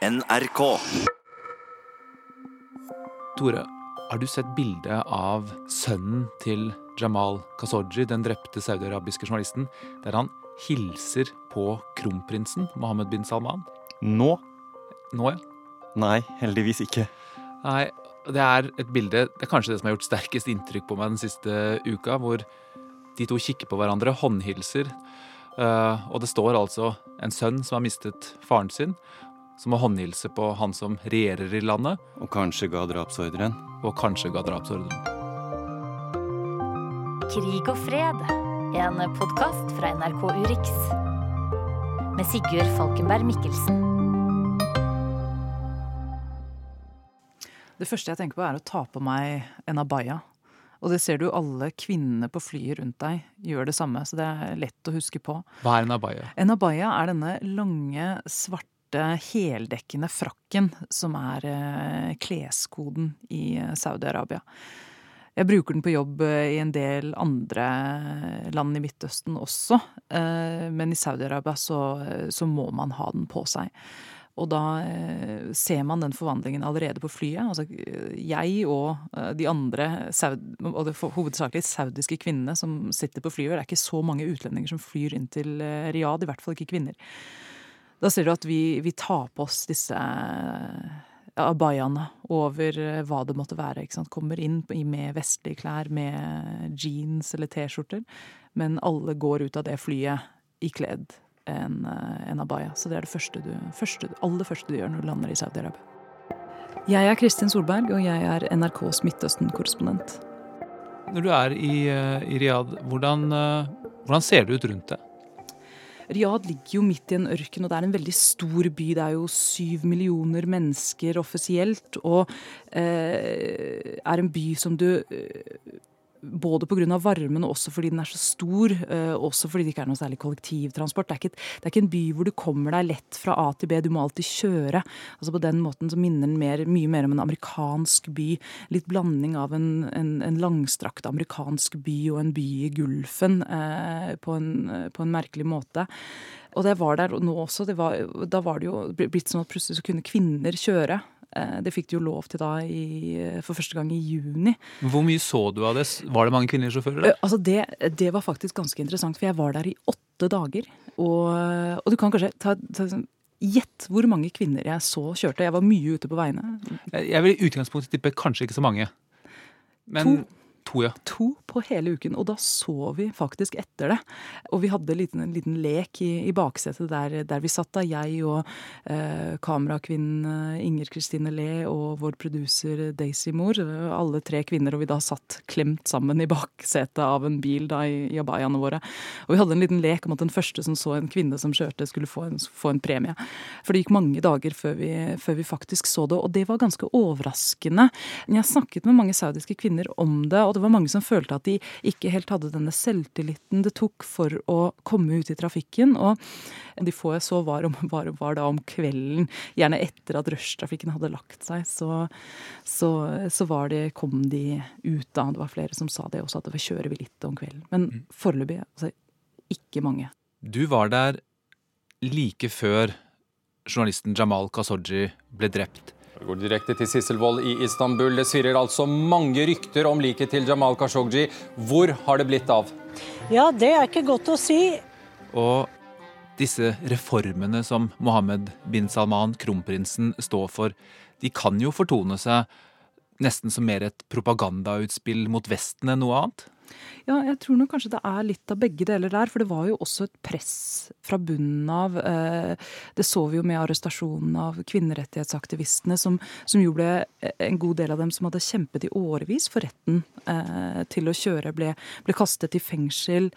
NRK. Tore, har du sett bildet av sønnen til Jamal Khashoggi, den drepte saudiarabiske journalisten, der han hilser på kronprinsen Mohammed bin Salman? Nå? Nå, ja. Nei, heldigvis ikke. Nei, det er et bilde Det er kanskje det som har gjort sterkest inntrykk på meg den siste uka, hvor de to kikker på hverandre, håndhilser. Uh, og det står altså en sønn som har mistet faren sin, som å håndhilse på han som regjerer i landet, Og kanskje ga drapsordren. og kanskje ga drapsordren. Krig og fred, en podkast fra NRK Urix. Med Sigurd Falkenberg Mikkelsen. Det første jeg tenker på, er å ta på meg en abaya. Og det ser du alle kvinnene på flyet rundt deg gjør det samme, så det er lett å huske på. Hva er en abaya? En abaya er denne lange, svarte, heldekkende frakken som er eh, kleskoden i eh, Saudi-Arabia. Jeg bruker den på jobb eh, i en del andre land i Midtøsten også, men i Saudi-Arabia så, så må man ha den på seg. Og da ser man den forvandlingen allerede på flyet. Altså, jeg og de andre, og det hovedsakelig saudiske kvinnene som sitter på flyet. Det er ikke så mange utlendinger som flyr inn til Riyadh, i hvert fall ikke kvinner. Da ser du at vi, vi tar på oss disse eh, abayaene over eh, hva det måtte være. Kommer inn med vestlige klær, med jeans eller T-skjorter. Men alle går ut av det flyet ikledd en, eh, en abaya. Så det er det første du, første, aller første du gjør når du lander i Saudi-Arabia. Jeg er Kristin Solberg, og jeg er NRKs Midtøsten-korrespondent. Når du er i, i Riyadh, hvordan, hvordan ser det ut rundt deg? Riyadh ligger jo midt i en ørken, og det er en veldig stor by. Det er jo syv millioner mennesker offisielt, og eh, er en by som du eh, både pga. varmen og også fordi den er så stor, eh, også fordi det ikke er noe særlig kollektivtransport. Det er, ikke, det er ikke en by hvor du kommer deg lett fra A til B, du må alltid kjøre. Altså På den måten så minner den mer, mye mer om en amerikansk by. Litt blanding av en, en, en langstrakt amerikansk by og en by i Gulfen eh, på, en, på en merkelig måte. Og det var der nå også. Var, da var det jo blitt sånn at plutselig så kunne kvinner kjøre. Eh, Det fikk de jo lov til da i, for første gang i juni. Hvor mye så du av det? Var det mange kvinnelige sjåfører Eh, der? Altså det, det var faktisk ganske interessant, for jeg var der i åtte dager. Og, og du kan kanskje ta, ta sånn- Gjett hvor mange kvinner jeg så kjørte. Jeg var mye ute på veiene. Jeg vil i utgangspunktet tippe kanskje ikke så mange. Men To. To ja. To på hele uken, og da så vi faktisk etter det. Og vi hadde en liten, en liten lek i, i baksetet der, der vi satt da, jeg og eh, kamerakvinnen eh, Inger Kristine Le og vår produser Daisy Moore. Alle tre kvinner, og vi da satt klemt sammen i baksetet av en bil da i, i abayaene våre. Og vi hadde en liten lek om at den første som så en kvinne som kjørte, skulle få en, få en premie. For det gikk mange dager før vi, før vi faktisk så det, og det var ganske overraskende. Jeg snakket med mange saudiske kvinner om det, og det var mange som følte at de ikke helt hadde denne selvtilliten det tok for å komme ut i trafikken. Og de få jeg så var, om, var, var da om kvelden, gjerne etter at rushtrafikken hadde lagt seg, så, så, så var det, kom de ut da. Det var flere som sa det også, at det kjører vi litt om kvelden. Men foreløpig altså, ikke mange. Du var der like før journalisten Jamal Kasoji ble drept. Vi går direkte til Sisselvold i Istanbul. Det svirrer altså mange rykter om liket til Jamal Khashoggi. Hvor har det blitt av? Ja, det er ikke godt å si. Og disse reformene som Mohammed bin Salman, kronprinsen, står for, de kan jo fortone seg nesten som mer et propagandautspill mot Vesten enn noe annet. Ja, jeg tror nok kanskje det er litt av begge deler der. For det var jo også et press fra bunnen av. eh, Det så vi jo med arrestasjonen av kvinnerettighetsaktivistene, som, som jo ble en god del av dem som hadde kjempet i årevis for retten eh, til å kjøre, ble, ble kastet i fengsel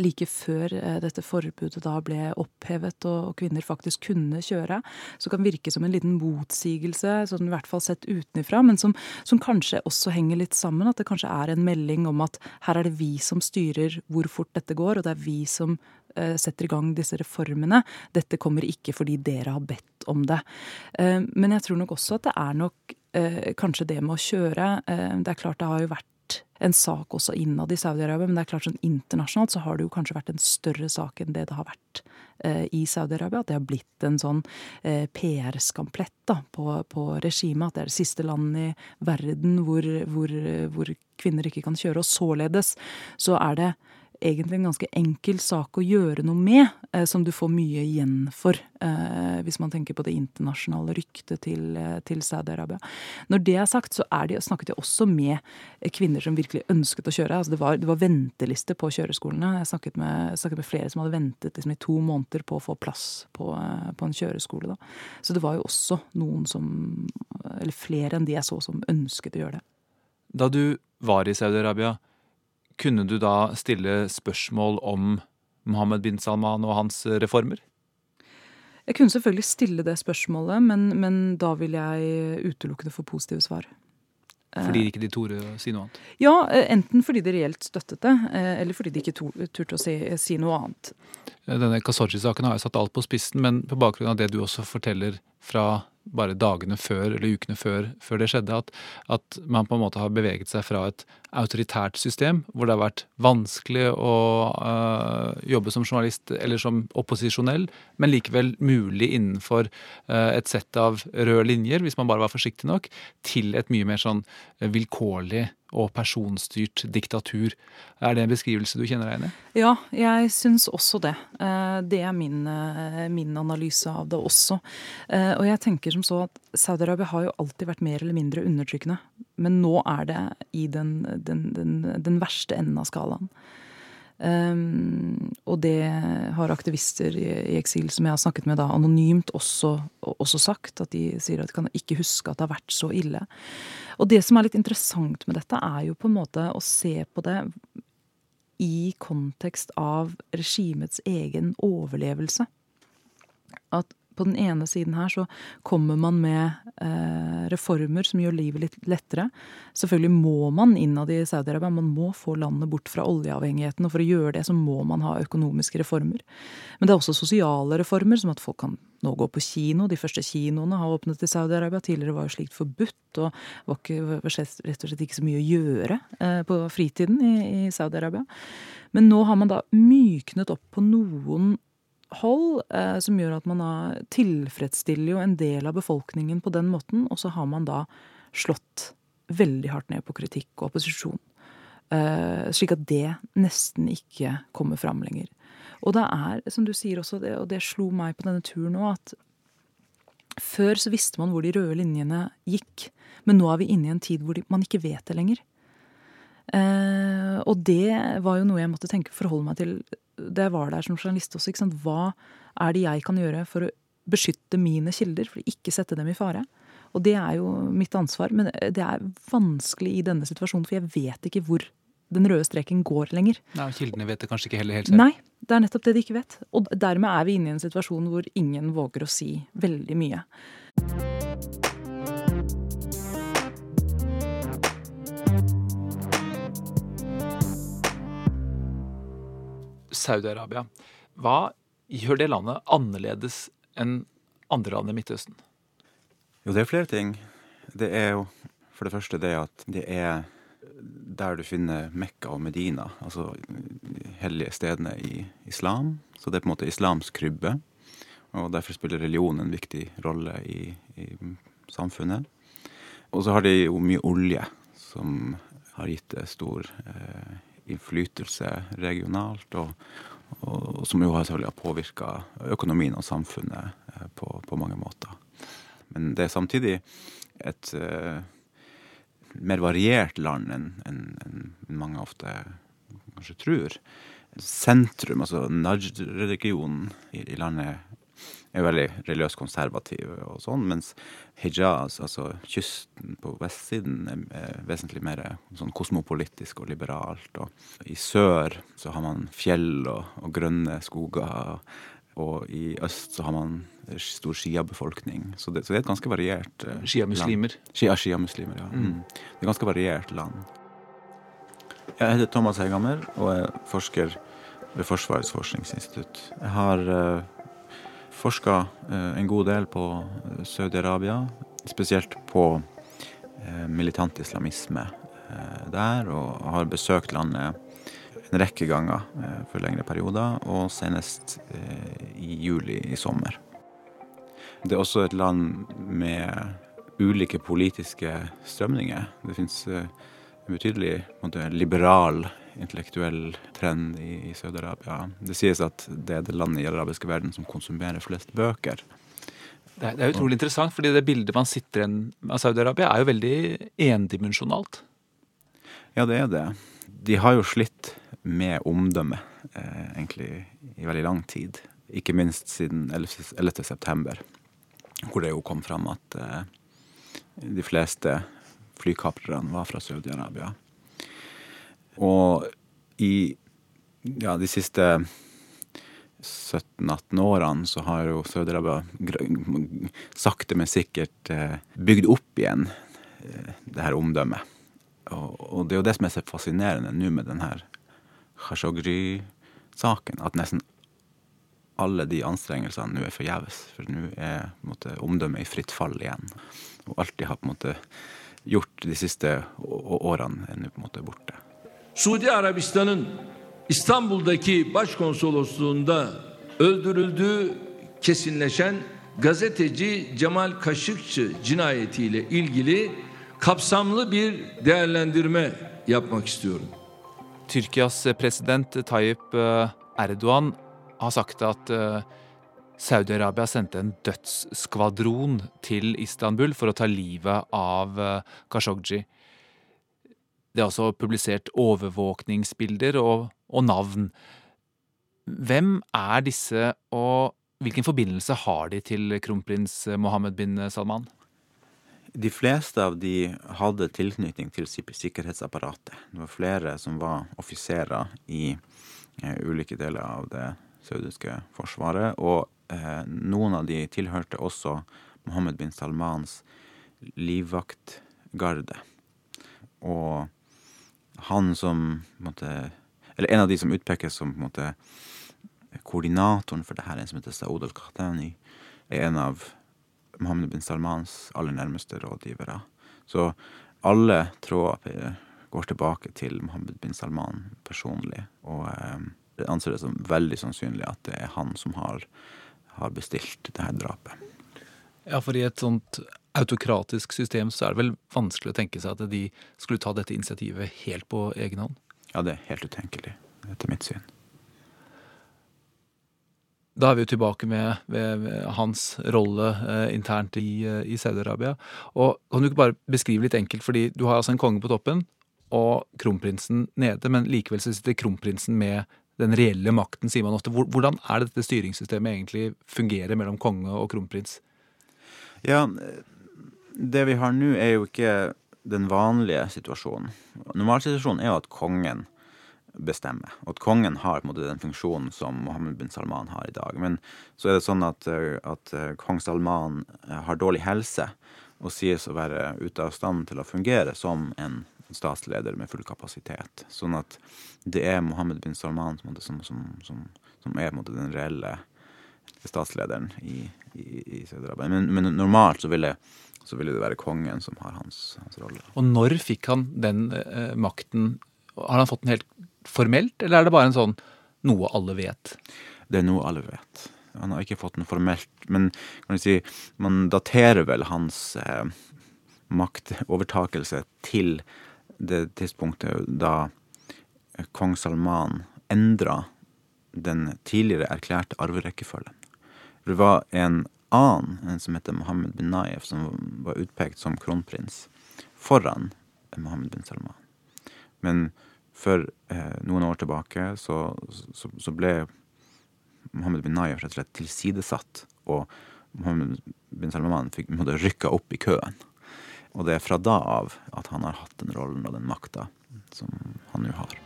like før eh, dette forbudet da ble opphevet og, og kvinner faktisk kunne kjøre. Så kan virke som en liten motsigelse, sånn i hvert fall sett utenfra, men som, som kanskje også henger litt sammen. At det kanskje er en melding om at her er det vi som styrer hvor fort dette går, og det er vi som eh, setter i gang disse reformene. Dette kommer ikke fordi dere har bedt om det. Eh, men jeg tror nok også at det er nok eh, kanskje det med å kjøre. Det er klart det har jo vært en sak også innad i Saudi-Arabia. Men det er klart sånn internasjonalt så har det jo kanskje vært en større sak enn det det har vært eh, i Saudi-Arabia. At det har blitt en sånn eh, PR-skamplett da, på, på regimet. At det er det siste landet i verden hvor, hvor, hvor kvinner ikke kan kjøre. Og således så er det egentlig en ganske enkel sak å gjøre noe med, eh, som du får mye igjen for, eh, hvis man tenker på det internasjonale ryktet til, eh, til Saudi-Arabia. Når det er sagt, så er de, snakket jeg også med kvinner som virkelig ønsket å kjøre. Altså det, var, det var venteliste på kjøreskolene. Jeg snakket med, snakket med flere som hadde ventet liksom, i to måneder på å få plass på, på en kjøreskole. Da. Så det var jo også noen som, eller flere enn de jeg så, som ønsket å gjøre det. Da du var i Saudi-Arabia, kunne du da stille spørsmål om Mohammed bin Salman og hans reformer? Jeg kunne selvfølgelig stille det spørsmålet, men, men da vil jeg utelukkende få positive svar. Fordi ikke de torde å si noe annet? Ja, enten fordi de reelt støttet det, eller fordi de ikke turte å si, si, noe annet. Denne Kasoji-saken har jo satt alt på spissen, men på bakgrunn av det du også forteller fra bare dagene før eller ukene før, før det skjedde, at, at, man på en måte har beveget seg fra et autoritært system, hvor det har vært vanskelig å øh, jobbe som journalist eller som opposisjonell, men likevel mulig innenfor øh, et sett av røde linjer, hvis man bare var forsiktig nok, til et mye mer sånn vilkårlig og personstyrt diktatur. Er det en beskrivelse du kjenner deg igjen i? Ja, jeg syns også det. Eh, det er min, eh, min, analyse av det også. Eh, og jeg tenker som så at Saudi-Arabia har jo alltid vært mer eller mindre undertrykkende. Men nå er det i den, den, den, den verste enden av skalaen. Um, og det har aktivister i, i, eksil som jeg har snakket med da anonymt også, også, sagt. At de sier at de kan ikke huske at det har vært så ille. Og det som er litt interessant med dette, er jo på en måte å se på det i kontekst av regimets egen overlevelse. At på den ene siden her så kommer man med eh, reformer som gjør livet litt lettere. Selvfølgelig må man innad i Saudi-Arabia, man må få landet bort fra oljeavhengigheten. Og for å gjøre det så må man ha økonomiske reformer. Men det er også sosiale reformer, som at folk kan nå gå på kino. De første kinoene har åpnet i Saudi-Arabia. Tidligere var jo slikt forbudt, og var, ikke, var rett og slett ikke så mye å gjøre eh, på fritiden i, i Saudi-Arabia. Men nå har man da myknet opp på noen hold, eh, som gjør at man da tilfredsstiller jo en del av befolkningen på den måten, og så har man da slått veldig hardt ned på kritikk og opposisjon. Eh, slik at det nesten ikke kommer fram lenger. Og det er, som du sier også, det, og det slo meg på denne turen òg, at før så visste man hvor de røde linjene gikk, men nå er vi inne i en tid hvor de, man ikke vet det lenger. Eh, og det var jo noe jeg måtte tenke forholde meg til da jeg var der som journalist også. Ikke sant? Hva er det jeg kan gjøre for å beskytte mine kilder, for å ikke sette dem i fare? Og det er jo mitt ansvar, men det er vanskelig i denne situasjonen, for jeg vet ikke hvor den røde streken går lenger. Nei, Kildene vet det kanskje ikke heller helt selv? Nei, det er nettopp det de ikke vet. Og dermed er vi inne i en situasjon hvor ingen våger å si veldig mye. Saudi-Arabia. Hva gjør det landet annerledes enn andre land i Midtøsten? Jo, det er flere ting. Det er jo for det første det at det er der du finner Mekka og Medina, altså hellige stedene i islam. Så det er på en måte islamsk krybbe. Og derfor spiller religion en viktig rolle i, i samfunnet. Og så har de jo mye olje, som har gitt det stor eh, innflytelse regionalt, og, og, som jo har selvfølgelig påvirka økonomien og samfunnet eh, på, på, mange måter. Men det er samtidig et uh, mer variert land enn en, en mange ofte kanskje tror. Sentrum, altså Najd-regionen i, i landet er veldig religiøst konservative og sånn, mens Hijaz, altså kysten på vestsiden, er vesentlig mer sånn kosmopolitisk og liberalt. Og i sør så har man fjell og, og grønne skoger. Og i øst så har man stor sjiabefolkning. Så, så det er et ganske variert uh, Sjiamuslimer? Shia, Shia-muslimer, ja. Mm. Det er et ganske variert land. Jeg heter Thomas Hegammer og er forsker ved Forsvarets forskningsinstitutt. Jeg har uh, forska eh, en god del på eh, Saudi-Arabia, spesielt på eh, militant islamisme der og har besøkt landet en rekke ganger for lengre perioder, og senest i juli i sommer. Det er også et land med ulike politiske strømninger. Det fins en betydelig måte, liberal intellektuell trend i, i Saudi-Arabia. Det sies at det er det landet i den arabiske verden som konsumerer flest bøker. Det er, det er utrolig interessant, fordi det bildet man sitter igjen av Saudi-Arabia, er jo veldig endimensjonalt. Ja, det er det. De har jo slitt med omdømme eh, egentlig i veldig lang tid. Ikke minst siden 11. 11. september, hvor det jo kom fram at eh, de fleste flykaprerne var fra Saudi-Arabia. Og i ja, de siste 17-18 årene så har jo Saudi-Arabia sakte, men sikkert eh, bygd opp igjen eh, det her omdømmet. Og, det er jo det som er så fascinerende nå med den her Khashoggi-saken, at nesten alle de anstrengelsene nå er forgjeves. For nå er omdømmet i fritt fall igjen. Og alt de har på en måte gjort de siste årene, er nå på en måte borte. Suudi Arabistan'ın İstanbul'daki başkonsolosluğunda öldürüldüğü kesinleşen gazeteci Cemal Kaşıkçı cinayetiyle ilgili kapsamlı bir değerlendirme yapmak istiyorum. Tyrkias president Tayyip eh, Erdogan har sagt at eh, Saudi-Arabia sendte en dødsskvadron til Istanbul for å ta livet av Khashoggi. Det er også publisert overvåkningsbilder og, og navn. Hvem er disse, og hvilken forbindelse har de til kronprins Mohammed bin Salman? De fleste av de hadde tilknytning til sikkerhetsapparatet. Det var flere som var offiserer i eh, ulike deler av det saudiske forsvaret. Og eh, noen av de tilhørte også Mohammed bin Salmans livvaktgarde. Og han som måtte, Eller en av de som utpekes som på koordinatoren for det her, en som heter Saud al-Qahtani, er en av Mohammed bin Salmans aller nærmeste rådgivere. Så alle tråder går tilbake til Mohammed bin Salman personlig. Og eh, jeg anser det som veldig sannsynlig at det er han som har, har bestilt det her drapet. Ja, for i et sånt autokratisk system så er det vel vanskelig å tenke seg at de skulle ta dette initiativet helt på egen hånd? Ja, det er helt utenkelig, etter mitt syn. Da er vi jo tilbake med, med, hans rolle eh, internt i, eh, i Saudi-Arabia. Og Kan du ikke bare beskrive litt enkelt, fordi du har altså en konge på toppen og kronprinsen nede, men likevel så sitter kronprinsen med den reelle makten, sier man ofte. Hvordan er det dette styringssystemet egentlig fungerer mellom konge og kronprins? Ja, det vi har nå, er jo ikke den vanlige situasjonen. Normalsituasjonen er jo at kongen bestemmer. Og at kongen har på en måte den funksjonen som Mohammed bin Salman har i dag. Men så er det sånn at, at kong Salman har dårlig helse og sies å være ute av stand til å fungere som en statsleder med full kapasitet. Sånn at det er Mohammed bin Salman som, som, som, som er den reelle statslederen i, i, i Saudi-Arabia. Men, men, normalt så ville, så ville, det være kongen som har hans, hans rolle. Og når fikk han den eh, makten? Har han fått den helt formelt, eller er det bare en sånn noe alle vet? Det er noe alle vet. Han har ikke fått den formelt, men kan du si, man daterer vel hans eh, maktovertakelse til det tidspunktet da kong Salman endra den tidligere erklærte arverekkefølgen. Det var en annen, en som heter Mohammed bin Nayef, som var utpekt som kronprins foran Mohammed bin Salman. Men for eh, noen år tilbake så, så, så, ble Mohammed bin Nayef rett og slett tilsidesatt, og Mohammed bin Salman fikk rykka opp i køen. Og det er fra da av at han har hatt den rollen og den makta som han nå har.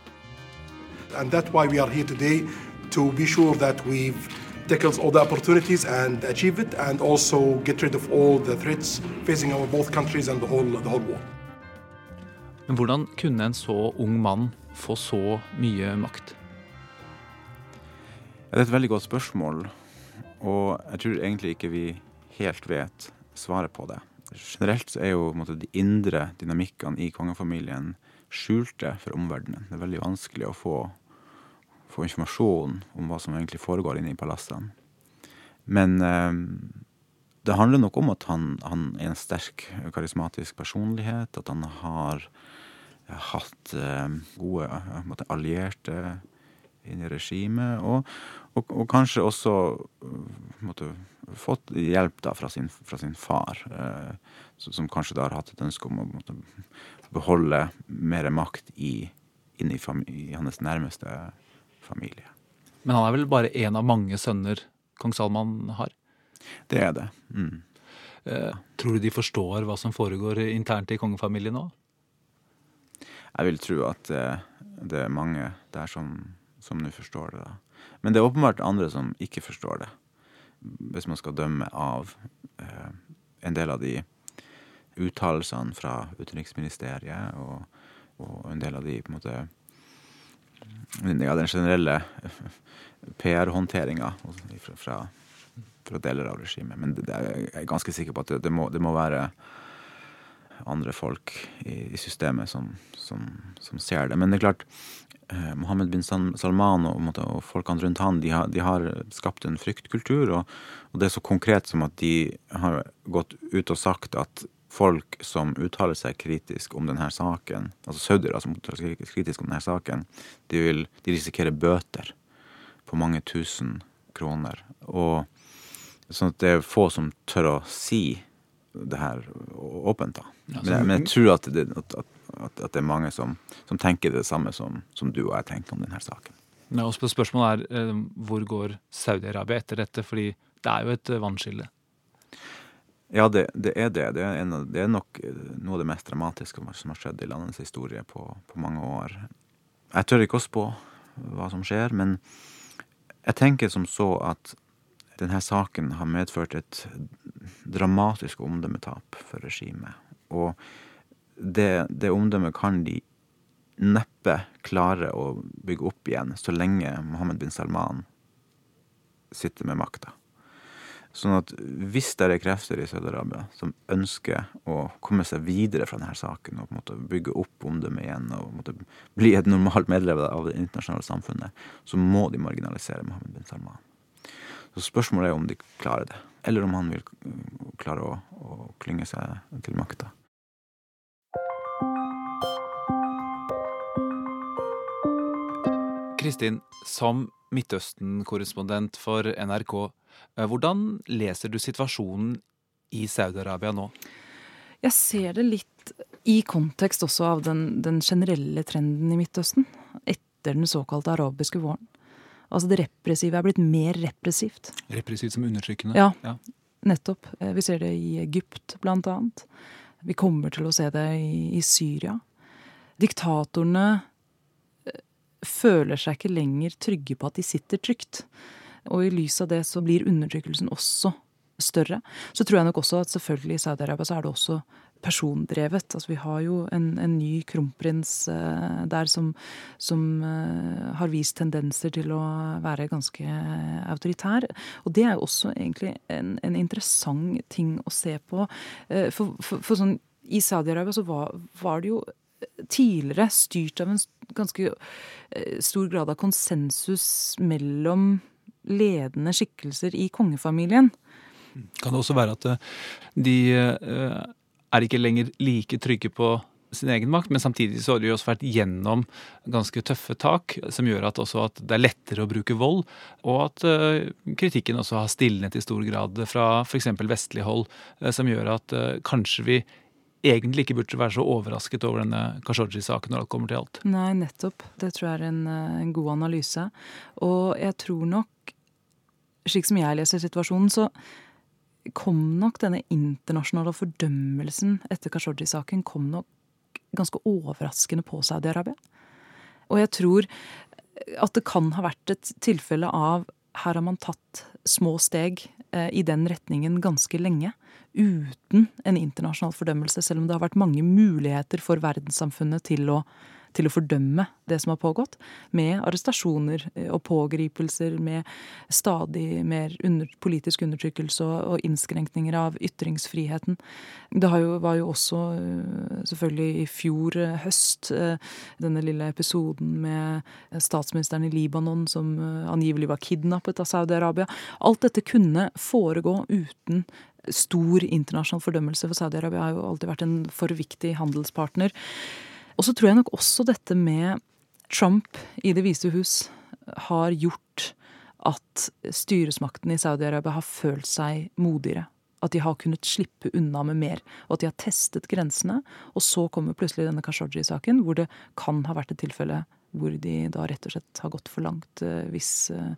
And that's why we are here today to be sure that we've taken all the opportunities and achieve it, and also get rid of all the threats facing our both countries and the whole, the whole world. Men hvordan kunne en så ung mann få så mye makt? Det er et veldig godt spørsmål, og jeg tror egentlig ikke vi helt vet svaret på det. Generelt så er jo måte, de indre dynamikkene i kongefamilien skjulte for omverdenen. Det er veldig vanskelig å få, få informasjon om hva som egentlig foregår inne i palassene. Men eh, det handler nok om at han, han, er en sterk karismatisk personlighet, at han har hatt eh, gode allierte inn i regimet, og, og, og, kanskje også måtte, fått hjelp da fra sin, fra sin far, eh, som kanskje da har hatt et ønske om å måtte, beholde mer makt i, inn i, i, hans nærmeste familie. Men han er vel bare én av mange sønner kong Salman har? Det er det. Mm. Eh, tror du de forstår hva som foregår internt i kongefamilien nå? Jeg vil tro at eh, det er mange der som, som nå forstår det. da. Men det er åpenbart andre som ikke forstår det. Hvis man skal dømme av eh, en del av de uttalelsene fra utenriksministeriet og, og, en del av de på en måte ja, den generelle PR-håndteringa fra, fra, fra, deler av regimet. Men det, det er jeg ganske sikker på at det, det, må, det må, være andre folk i, i systemet som, som, som, ser det. Men det er klart, eh, Mohammed bin Salman og, og folkene rundt han, de har, de har skapt en fryktkultur. Og, og, det er så konkret som at de har gått ut og sagt at folk som uttaler seg kritisk om denne saken, altså saudiere som uttaler seg kritisk om denne saken, de, vil, de risikerer bøter på mange tusen kroner. Og sånn at det er få som tør å si det her åpent, da. Men jeg, men jeg tror at det, at, at, at det, er mange som, som, tenker det samme som, som, du og jeg tenker om denne saken. Ja, og Spørsmålet er eh, hvor går Saudi-Arabia etter dette? Fordi det er jo et eh, vannskille. Ja, det, det, er det. Det er, en, det er, nok eh, noe av det mest dramatiske som har skjedd i landets historie på, på, mange år. Jeg tør ikke å spå hva som skjer, men jeg tenker som så at denne saken har medført et dramatisk omdømmetap for regimet. Og det, det omdømmet kan de neppe klare å bygge opp igjen så lenge Mohammed bin Salman sitter med makta. Sånn at hvis det er krefter i Saudi-Arabia som ønsker å komme seg videre fra denne saken og på en måte bygge opp om dem igjen og bli et normalt medlem av det internasjonale samfunnet, så må de marginalisere Mohammed bin Salman. Så spørsmålet er om de klarer det, eller om han vil klare å, å klynge seg til makta. Kristin, som Midtøsten-korrespondent for NRK, Eh, hvordan leser du situasjonen i Saudi-Arabia nå? Jeg ser det litt i kontekst også av den, den, generelle trenden i Midtøsten. Etter den såkalte arabiske våren. Altså det repressive er blitt mer repressivt. Repressivt som undertrykkende? Ja, ja, nettopp. Eh, vi ser det i Egypt, blant annet. Vi kommer til å se det i, i Syria. Diktatorene føler seg ikke lenger trygge på at de sitter trygt. Og i lys av det så blir undertrykkelsen også større. Så tror jeg nok også at selvfølgelig i Saudi-Arabia så er det også persondrevet. Altså vi har jo en, en ny kronprins uh, der som, som uh, har vist tendenser til å være ganske autoritær. Og det er jo også egentlig en, en interessant ting å se på. Uh, for, for, for, sånn i Saudi-Arabia så var, var, det jo tidligere styrt av en ganske stor grad av konsensus mellom ledende skikkelser i kongefamilien. Kan det også være at eh, de eh, er ikke lenger like trygge på sin egen makt, men samtidig så har de også vært gjennom ganske tøffe tak, som gjør at, at det er lettere å bruke vold, og at kritikken også har stilnet i stor grad fra f.eks. vestlig hold, som gjør at kanskje vi egentlig ikke burde være så overrasket over denne Khashoggi-saken når det kommer til alt. Nei, nettopp. Det tror jeg er en, en god analyse. Og jeg tror nok slik som jeg leser situasjonen, så kom nok denne internasjonale fordømmelsen etter Khashoggi-saken kom nok ganske overraskende på Saudi-Arabia. Og jeg tror at det kan ha vært et tilfelle av her har man tatt små steg eh, i den retningen ganske lenge. Uten en internasjonal fordømmelse, selv om det har vært mange muligheter for verdenssamfunnet til å til å fordømme det som har pågått, med arrestasjoner eh, og pågripelser, med stadig mer under, politisk undertrykkelse og, og, innskrenkninger av ytringsfriheten. Det jo, var jo også eh, selvfølgelig i fjor eh, høst denne lille episoden med statsministeren i Libanon som angivelig var kidnappet av Saudi-Arabia. Alt dette kunne foregå uten stor internasjonal fordømmelse, for Saudi-Arabia har jo alltid vært en for viktig handelspartner. Og så tror jeg nok også dette med Trump i Det hvite hus har gjort at styresmakten i Saudi-Arabia har følt seg modigere. At de har kunnet slippe unna med mer, og at de har testet grensene. Og så kommer plutselig denne Khashoggi-saken, hvor det kan ha vært et tilfelle hvor de da rett og slett har gått for langt eh, hvis eh,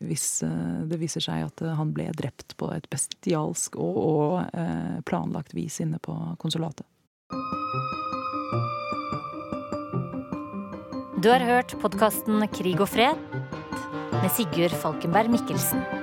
hvis eh, det viser seg at eh, han ble drept på et bestialsk og, og eh, planlagt vis inne på konsulatet. Du har hørt podkasten Krig og fred med Sigurd Falkenberg Mikkelsen.